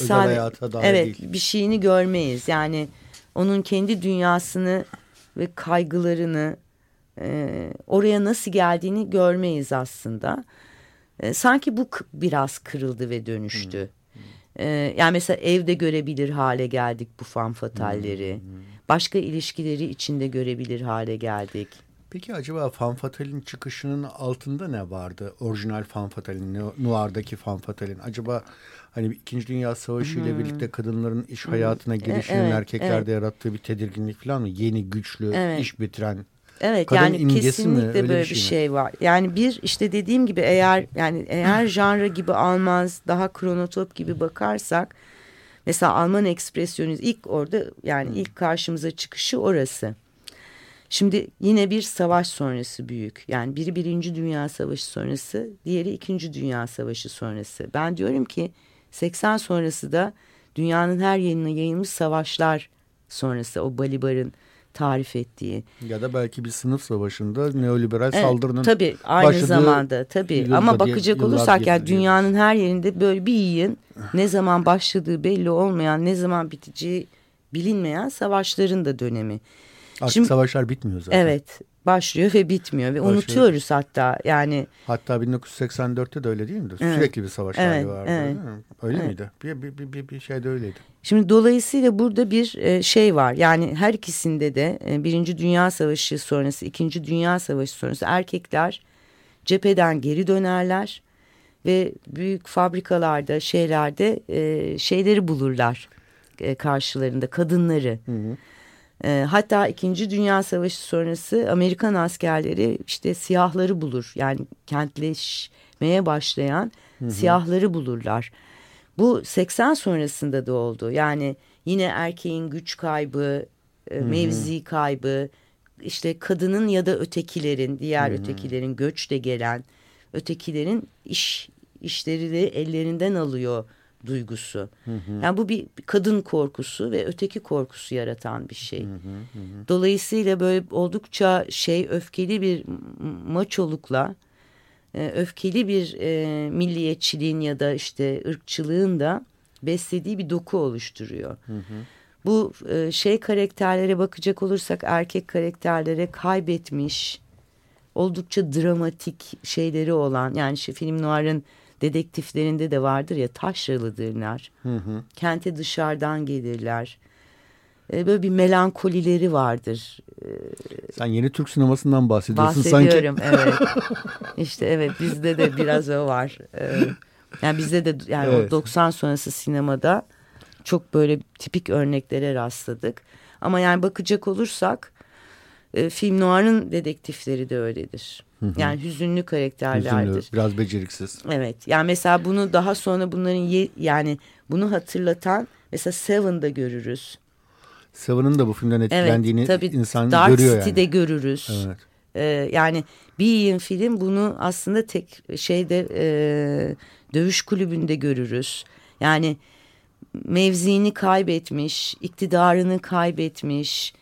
Ve Özel hayata dair evet, değil. bir şeyini görmeyiz. Yani onun kendi dünyasını ve kaygılarını e, oraya nasıl geldiğini görmeyiz aslında. E, sanki bu biraz kırıldı ve dönüştü. Hmm. E, yani mesela evde görebilir hale geldik bu fanfatalleri. Hmm. Başka ilişkileri içinde görebilir hale geldik. Peki acaba fanfatalin çıkışının altında ne vardı? Orijinal fanfatalin, Noir'daki fanfatalin. Acaba hani İkinci Dünya Savaşı ile hmm. birlikte kadınların iş hayatına girişinin evet, erkeklerde evet. yarattığı bir tedirginlik falan mı? Yeni, güçlü, evet. iş bitiren Evet Kadın yani kesinlikle mi? böyle bir şey, bir şey var. Yani bir işte dediğim gibi eğer yani eğer janra gibi almaz daha kronotop gibi bakarsak mesela Alman ekspresyonizm ilk orada yani ilk karşımıza çıkışı orası. Şimdi yine bir savaş sonrası büyük. Yani biri Birinci Dünya Savaşı sonrası, diğeri İkinci Dünya Savaşı sonrası. Ben diyorum ki 80 sonrası da dünyanın her yerine yayılmış savaşlar sonrası o Balibar'ın tarif ettiği. Ya da belki bir sınıf savaşında neoliberal evet, saldırının Tabii aynı zamanda tabii ama bakacak diye, olursak yani dünyanın her yerinde böyle bir yiyin ne zaman başladığı belli olmayan ne zaman biteceği bilinmeyen savaşların da dönemi. Artık Şimdi, savaşlar bitmiyor zaten. Evet başlıyor ve bitmiyor ve başlıyor. unutuyoruz hatta yani. Hatta 1984'te de öyle değil mi? Evet. Sürekli bir savaş evet, hali vardı. Evet. Öyle evet. miydi? Bir, bir, bir, bir şey de öyleydi. Şimdi dolayısıyla burada bir e, şey var yani her ikisinde de e, Birinci Dünya Savaşı sonrası, İkinci Dünya Savaşı sonrası erkekler cepheden geri dönerler ve büyük fabrikalarda şeylerde e, şeyleri bulurlar karşılarında kadınları. Hı hı. E, hatta İkinci Dünya Savaşı sonrası Amerikan askerleri işte siyahları bulur. Yani kentleşmeye başlayan hı hı. siyahları bulurlar. Bu 80 sonrasında da oldu. Yani yine erkeğin güç kaybı, e, mevzi kaybı, işte kadının ya da ötekilerin, diğer hı hı. ötekilerin göçle gelen ötekilerin iş işleri ellerinden alıyor duygusu. Hı hı. Yani bu bir kadın korkusu ve öteki korkusu yaratan bir şey. Hı hı hı. Dolayısıyla böyle oldukça şey öfkeli bir maçolukla e, öfkeli bir e, milliyetçiliğin ya da işte ırkçılığın da beslediği bir doku oluşturuyor. Hı hı. Bu e, şey karakterlere bakacak olursak erkek karakterlere kaybetmiş oldukça dramatik şeyleri olan yani işte film noir'ın dedektiflerinde de vardır ya taşralıdırlar. Hı hı. Kente dışarıdan gelirler. E, böyle bir melankolileri vardır. E, Sen yeni Türk sinemasından bahsediyorsun Bahsediyorum sanki. evet. İşte evet bizde de biraz o var. E, yani bizde de yani evet. o 90 sonrası sinemada çok böyle tipik örneklere rastladık. Ama yani bakacak olursak e, film noir'ın dedektifleri de öyledir. Hı hı. Yani hüzünlü karakterlerdir. Hüzünlü, biraz beceriksiz. Evet. Yani mesela bunu daha sonra bunların ye, yani bunu hatırlatan mesela Seven'da görürüz. Seven'ın da bu filmden etkilendiğini evet, tabii insan Dark görüyor City'de yani. görürüz. Evet. Ee, yani bir film bunu aslında tek şeyde e, dövüş kulübünde görürüz. Yani mevzini kaybetmiş, iktidarını kaybetmiş,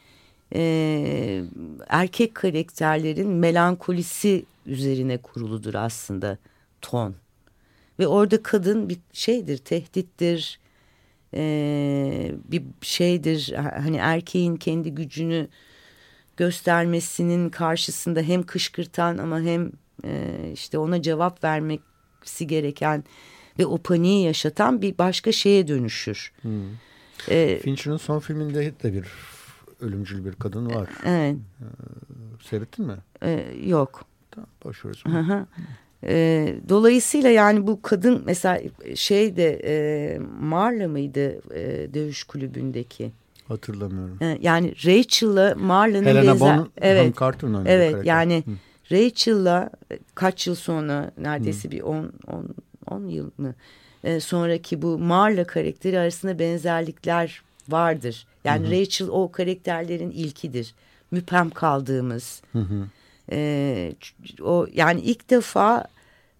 e, erkek karakterlerin melankolisi üzerine kuruludur aslında ton. Ve orada kadın bir şeydir, tehdittir, e, bir şeydir. Hani erkeğin kendi gücünü göstermesinin karşısında hem kışkırtan ama hem e, işte ona cevap vermesi gereken ve o paniği yaşatan bir başka şeye dönüşür. Hmm. Ee, Fincher'ın son filminde de bir ölümcül bir kadın var. Evet. Ee, seyrettin mi? Ee, yok. Tamam boş ver. E, dolayısıyla yani bu kadın mesela şeyde e, Marla mıydı e, dövüş kulübündeki? Hatırlamıyorum. E, yani Rachel'la Marla'nın benzer. Bonham evet. Carter'ın Evet karakter. yani Rachel'la kaç yıl sonra neredeyse Hı. bir 10 10 yıl mı? E, sonraki bu Marla karakteri arasında benzerlikler vardır. Yani hı hı. Rachel o karakterlerin ilkidir. Müphem kaldığımız. Hı hı. E, o yani ilk defa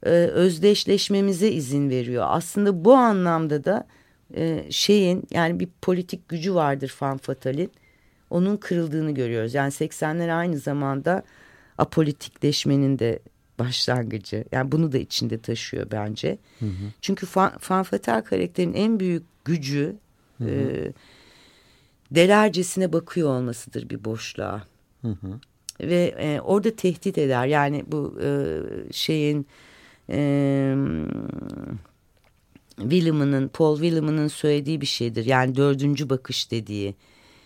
e, özdeşleşmemize izin veriyor. Aslında bu anlamda da e, şeyin yani bir politik gücü vardır Fan Fatal'in. Onun kırıldığını görüyoruz. Yani 80'ler aynı zamanda apolitikleşmenin de başlangıcı. Yani bunu da içinde taşıyor bence. Hı hı. Çünkü Fan, Fan Fatal karakterin en büyük gücü hı hı. E, delercesine bakıyor olmasıdır bir boşluğa. Hı hı. Ve e, orada tehdit eder. Yani bu e, şeyin e, William'ın, Paul William'ın söylediği bir şeydir. Yani dördüncü bakış dediği.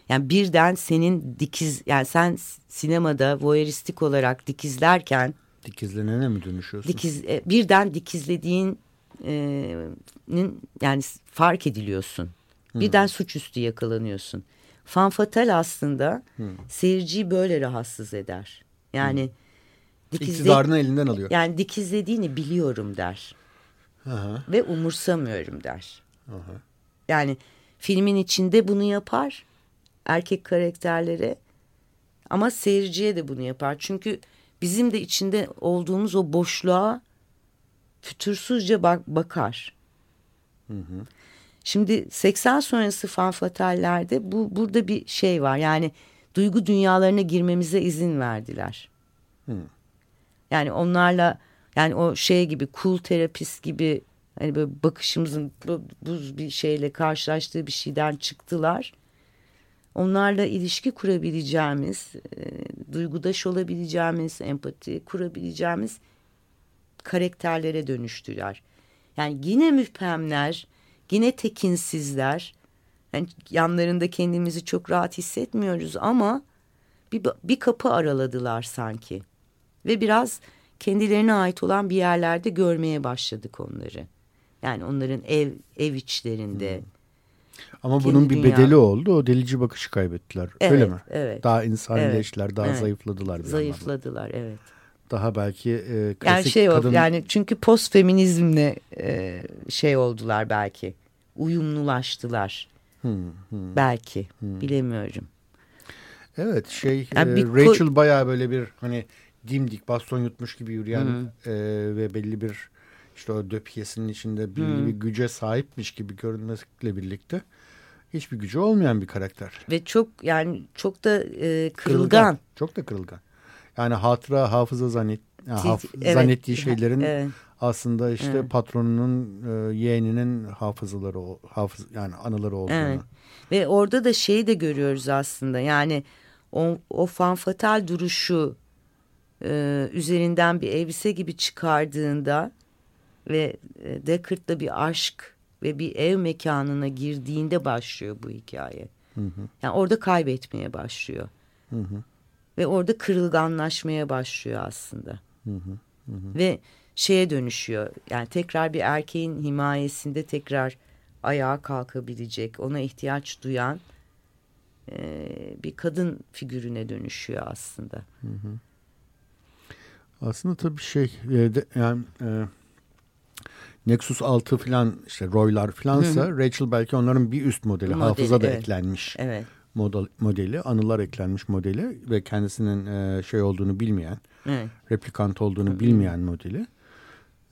Yani birden senin dikiz, yani sen sinemada voyeuristik olarak dikizlerken Dikizlenene mi dönüşüyorsun? Dikiz, e, birden dikizlediğin e, yani fark ediliyorsun. Birden suçüstü yakalanıyorsun. Fanfatal aslında hmm. seyirciyi böyle rahatsız eder. Yani hmm. dikizle, İktidarını elinden alıyor. Yani dikizlediğini biliyorum der. Aha. Ve umursamıyorum der. Aha. Yani filmin içinde bunu yapar erkek karakterlere ama seyirciye de bunu yapar. Çünkü bizim de içinde olduğumuz o boşluğa fütursuzca bak bakar. Hı hı. Şimdi 80 sonrası fanfatallerde bu burada bir şey var. Yani duygu dünyalarına girmemize izin verdiler. Hı. Yani onlarla yani o şey gibi cool terapist gibi hani böyle bakışımızın buz bir şeyle karşılaştığı bir şeyden çıktılar onlarla ilişki kurabileceğimiz, e, duygudaş olabileceğimiz, empati kurabileceğimiz karakterlere dönüştüler. Yani yine müphemler, yine tekinsizler. Yani yanlarında kendimizi çok rahat hissetmiyoruz ama bir, bir kapı araladılar sanki. Ve biraz kendilerine ait olan bir yerlerde görmeye başladık onları. Yani onların ev ev içlerinde, hmm ama bunun bir dünya. bedeli oldu. O delici bakışı kaybettiler. Evet, Öyle mi? Evet. Daha insanileştiler, evet, daha evet. zayıfladılar. Bir zayıfladılar, anlamda. evet. Daha belki e, klasik yani şey kadın... yani çünkü post feminizmle e, şey oldular belki. Uyumlulaştılar. Hmm, hmm, belki. Hmm. Bilemiyorum. Evet şey yani e, Rachel bayağı böyle bir hani dimdik baston yutmuş gibi yürüyen hmm. e, ve belli bir işte o döpiyesinin içinde belli hmm. bir güce sahipmiş gibi görünmesiyle birlikte hiçbir gücü olmayan bir karakter. Ve çok yani çok da e, kırılgan. kırılgan. Çok da kırılgan. Yani hatıra, hafıza zannet, haf, evet. zannettiği şeylerin evet. aslında işte evet. patronunun e, yeğeninin hafızaları, hafız, yani anıları olduğunu. Evet. Ve orada da şeyi de görüyoruz aslında yani o, o fanfatal duruşu e, üzerinden bir elbise gibi çıkardığında ve e, bir aşk ve bir ev mekanına girdiğinde başlıyor bu hikaye. Hı hı. Yani orada kaybetmeye başlıyor. Hı hı. Ve orada kırılganlaşmaya başlıyor aslında. Hı hı. Hı. Ve şeye dönüşüyor. Yani tekrar bir erkeğin himayesinde tekrar ayağa kalkabilecek, ona ihtiyaç duyan e, bir kadın figürüne dönüşüyor aslında. Hı hı. Aslında tabii şey yani e, Nexus 6 falan işte Roy'lar hı hı. Rachel belki onların bir üst modeli, modeli hafıza da evet. eklenmiş. Evet. Model, modeli, anılar eklenmiş modeli ve kendisinin e, şey olduğunu bilmeyen, evet. replikant olduğunu hı. bilmeyen modeli.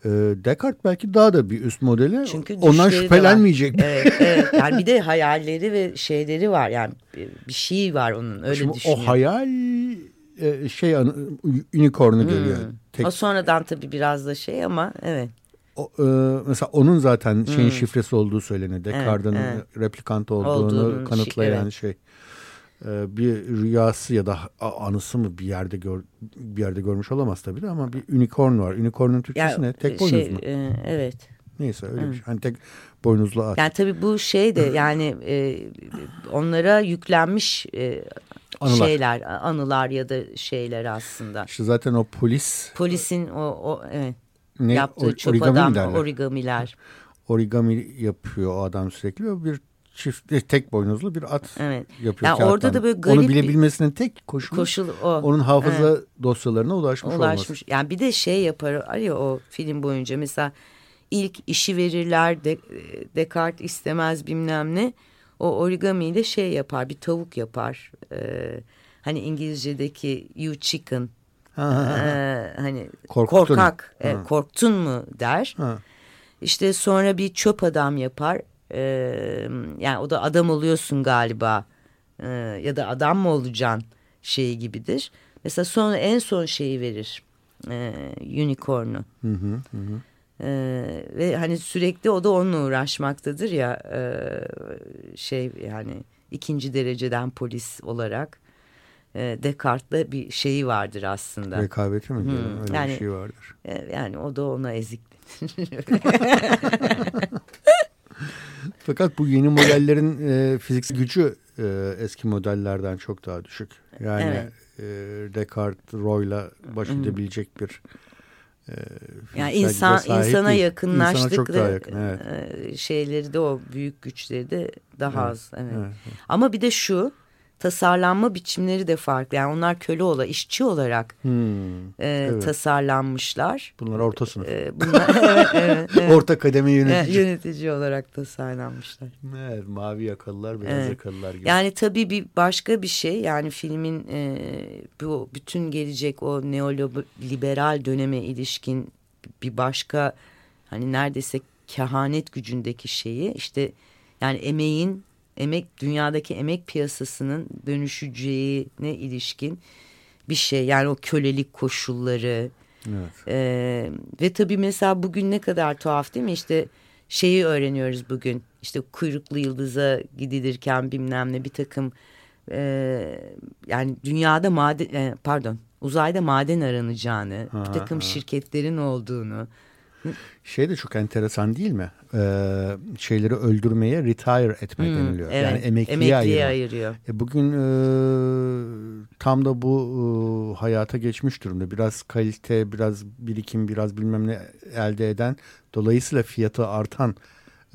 E, Descartes belki daha da bir üst modeli. Çünkü Ondan şüphelenmeyecek. Evet, evet. Yani bir de hayalleri ve şeyleri var. Yani bir şey var onun öyle Şimdi düşünüyorum. O hayal e, şey unicorn'u hmm. geliyor. Tek... O sonradan tabii biraz da şey ama evet. O, e, mesela onun zaten şeyin hmm. şifresi olduğu söyleniyor. Descartes'in evet, evet. replikant olduğunu Olduğunun kanıtlayan evet. şey. E, bir rüyası ya da anısı mı bir yerde gör, bir yerde görmüş olamaz tabii de ama bir unicorn var. Unicorn'un Türkçesi ya, ne? Tek şey, boynuz mu? E, evet. Neyse öyle hmm. bir şey. Hani tek boynuzlu at. Yani tabii bu şey de yani e, onlara yüklenmiş e, anılar. şeyler, anılar ya da şeyler aslında. İşte zaten o polis. Polisin o, o evet ne? yaptığı çöp origami adam derler. origamiler. Origami yapıyor o adam sürekli bir çift e, tek boynuzlu bir at evet. yapıyor. Yani orada da böyle garip Onu bilebilmesinin tek koşulu, koşul o. onun hafıza evet. dosyalarına ulaşmış, ulaşmış olması. Yani bir de şey yapar ya o film boyunca mesela ilk işi verirler de, Descartes istemez bilmem ne. O origamiyle şey yapar bir tavuk yapar. Ee, hani İngilizce'deki you chicken e, hani korktun. korkak e, korktun mu der. Ha. İşte sonra bir çöp adam yapar. E, yani o da adam oluyorsun galiba e, ya da adam mı olacaksın şeyi gibidir. Mesela sonra en son şeyi verir e, unicorn'u. Hı hı hı. Ee, ve hani sürekli o da onunla uğraşmaktadır ya e, şey yani ikinci dereceden polis olarak e, Descartes'la bir şeyi vardır aslında. Rekabeti mi? Hmm, Öyle yani, bir şey vardır. E, yani o da ona eziklenir. Fakat bu yeni modellerin e, fiziksel gücü e, eski modellerden çok daha düşük. Yani evet. e, Descartes, Roy'la baş edebilecek bir e, yani insan insana değil. yakınlaştık insana yakın, evet. E, şeyleri de o büyük güçleri de daha evet, az. Evet, evet. Ama bir de şu tasarlanma biçimleri de farklı. Yani onlar köle ola, işçi olarak hmm, e, evet. tasarlanmışlar. Bunlar orta sınıf. E, bunlar, evet, evet, evet. Orta kademe yönetici. Evet, yönetici olarak tasarlanmışlar. Evet, mavi yakalılar, beyaz evet. yakalılar gibi. Yani tabii bir başka bir şey. Yani filmin e, bu bütün gelecek o neoliberal döneme ilişkin bir başka hani neredeyse kehanet gücündeki şeyi işte yani emeğin emek dünyadaki emek piyasasının dönüşeceğine ilişkin bir şey. Yani o kölelik koşulları. Evet. Ee, ve tabii mesela bugün ne kadar tuhaf değil mi? İşte şeyi öğreniyoruz bugün. İşte kuyruklu yıldıza gidilirken bilmem ne bir takım e, yani dünyada maden e, pardon uzayda maden aranacağını, ha, bir takım ha. şirketlerin olduğunu, şey de çok enteresan değil mi? Ee, şeyleri öldürmeye retire etme hmm, deniliyor. Evet, yani emekliye, emekliye ayırıyor. ayırıyor. E bugün e, tam da bu e, hayata geçmiş durumda. Biraz kalite, biraz birikim, biraz bilmem ne elde eden, dolayısıyla fiyatı artan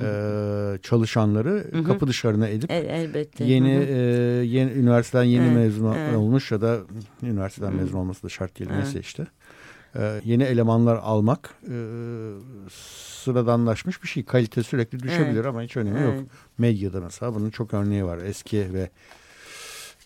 e, çalışanları hı hı. kapı dışarına edip El, elbette. yeni hı hı. E, yeni üniversiteden yeni evet, mezun evet. olmuş ya da üniversiteden hı. mezun olması da şart değil evet. neyse işte e, yeni elemanlar almak e, sıradanlaşmış bir şey. Kalite sürekli düşebilir evet. ama hiç önemi evet. yok. Medyada mesela bunun çok örneği var. Eski ve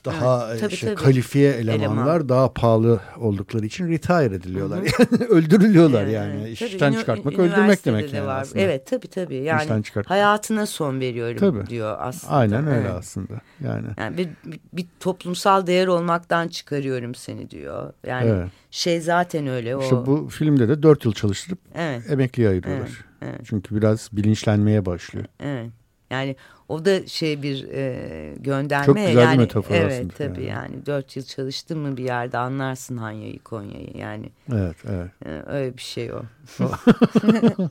daha evet, tabii, işte tabii. kalifiye elemanlar Eleman. daha pahalı oldukları için retire ediliyorlar. Hı -hı. Yani öldürülüyorlar evet, yani. İşten tabii, çıkartmak öldürmek demek de yani var. aslında. Evet tabii tabii. Yani hayatına son veriyorum tabii. diyor aslında. Aynen öyle evet. aslında. Yani, yani bir, bir, bir toplumsal değer olmaktan çıkarıyorum seni diyor. Yani evet. şey zaten öyle. O... İşte bu filmde de dört yıl çalıştırıp evet. emekliye ayırıyorlar. Evet, evet. Çünkü biraz bilinçlenmeye başlıyor. Evet. Yani o da şey bir e, gönderme. Çok güzel yani, bir metafor evet, aslında. Tabii yani. yani dört yıl çalıştın mı bir yerde anlarsın Hanya'yı Konya'yı yani. Evet evet. E, öyle bir şey o.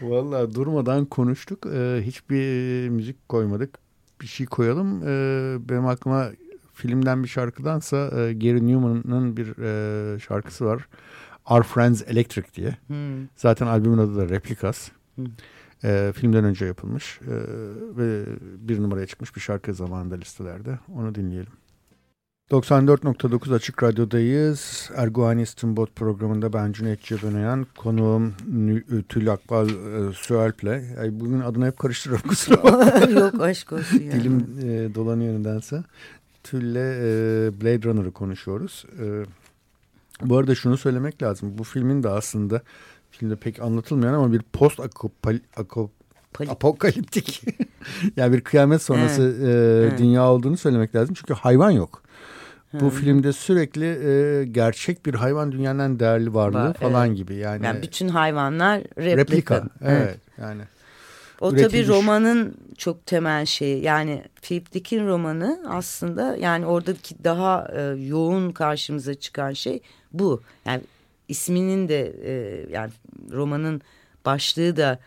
Vallahi durmadan konuştuk. Ee, hiçbir müzik koymadık. Bir şey koyalım. Ee, benim aklıma filmden bir şarkıdansa e, Gary Newman'ın bir e, şarkısı var. Our Friends Electric diye. Hmm. Zaten albümün adı da Replikas. Hmm. E, filmden önce yapılmış e, ve bir numaraya çıkmış bir şarkı zamanında listelerde. Onu dinleyelim. 94.9 Açık Radyo'dayız. Erguani Stimbot programında ben Cüneyt Cebenayan, konuğum Tül Akbal e, Süalp'le. Yani bugün adını hep karıştırıyorum kusura bakma. Yok aşk olsun yani. Dilim e, dolanıyor nedense. Tül'le e, Blade Runner'ı konuşuyoruz. E, bu arada şunu söylemek lazım. Bu filmin de aslında filmde pek anlatılmayan ama bir post apokaliptik yani bir kıyamet sonrası evet. E, dünya olduğunu söylemek lazım. Çünkü hayvan yok. Bu filmde sürekli e, gerçek bir hayvan dünyanın değerli varlığı ba falan evet. gibi. Yani, yani bütün hayvanlar replika. replika. Evet, evet. yani. O tabii romanın çok temel şeyi. Yani Philip Dick'in romanı aslında yani oradaki daha e, yoğun karşımıza çıkan şey bu. Yani isminin de e, yani romanın başlığı da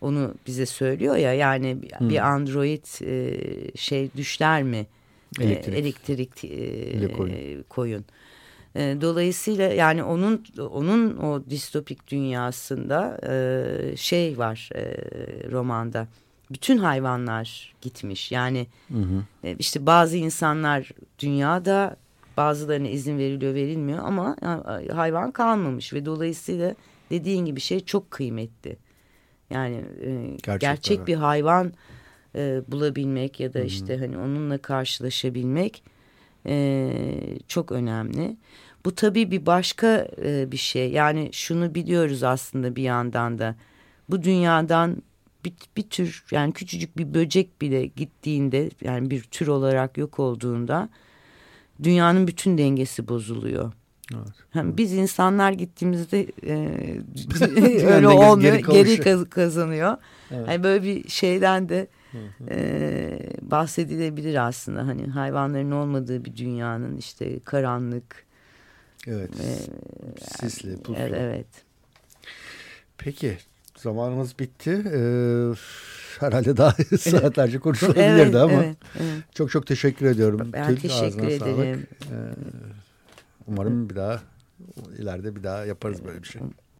onu bize söylüyor ya yani hmm. bir android e, şey düşler mi elektrik, e, elektrik e, koyun. koyun. E, dolayısıyla yani onun onun o distopik dünyasında e, şey var e, romanda bütün hayvanlar gitmiş yani hı hı. E, işte bazı insanlar dünyada Bazılarına izin veriliyor verilmiyor ama hayvan kalmamış ve dolayısıyla dediğin gibi şey çok kıymetli. Yani e, gerçek, gerçek bir hayvan e, bulabilmek ya da Hı -hı. işte hani onunla karşılaşabilmek e, çok önemli. Bu tabii bir başka e, bir şey. Yani şunu biliyoruz aslında bir yandan da. Bu dünyadan bir, bir tür yani küçücük bir böcek bile gittiğinde yani bir tür olarak yok olduğunda dünyanın bütün dengesi bozuluyor. Evet. Hem biz insanlar gittiğimizde e, öyle olmuyor, geri, geri kazanıyor. Evet. Yani böyle bir şeyden de e, bahsedilebilir aslında. Hani hayvanların olmadığı bir dünyanın işte karanlık. Evet. E, Sisli, puslu. Evet, evet. Peki zamanımız bitti. Ee, herhalde daha saatlerce konuşulabilirdi evet, ama. Evet, evet. Çok çok teşekkür ediyorum. Ben Tül, teşekkür ederim. Ee, umarım bir daha ileride bir daha yaparız böyle bir şey.